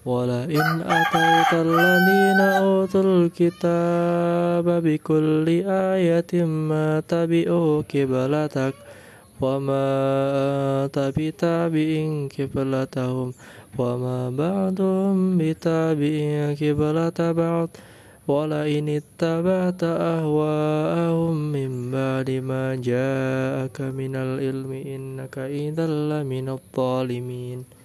Wala ini tabatahwa, wala ini tabatahwa, wala ini tabatahwa, wala ini tabatahwa, wala ini tabiin wala ini tabatahwa, wala bi tabiin wala ini tabatahwa, wala ini tabatahwa, wala ini tabatahwa, wala ini tabatahwa, wala ini tabatahwa, wala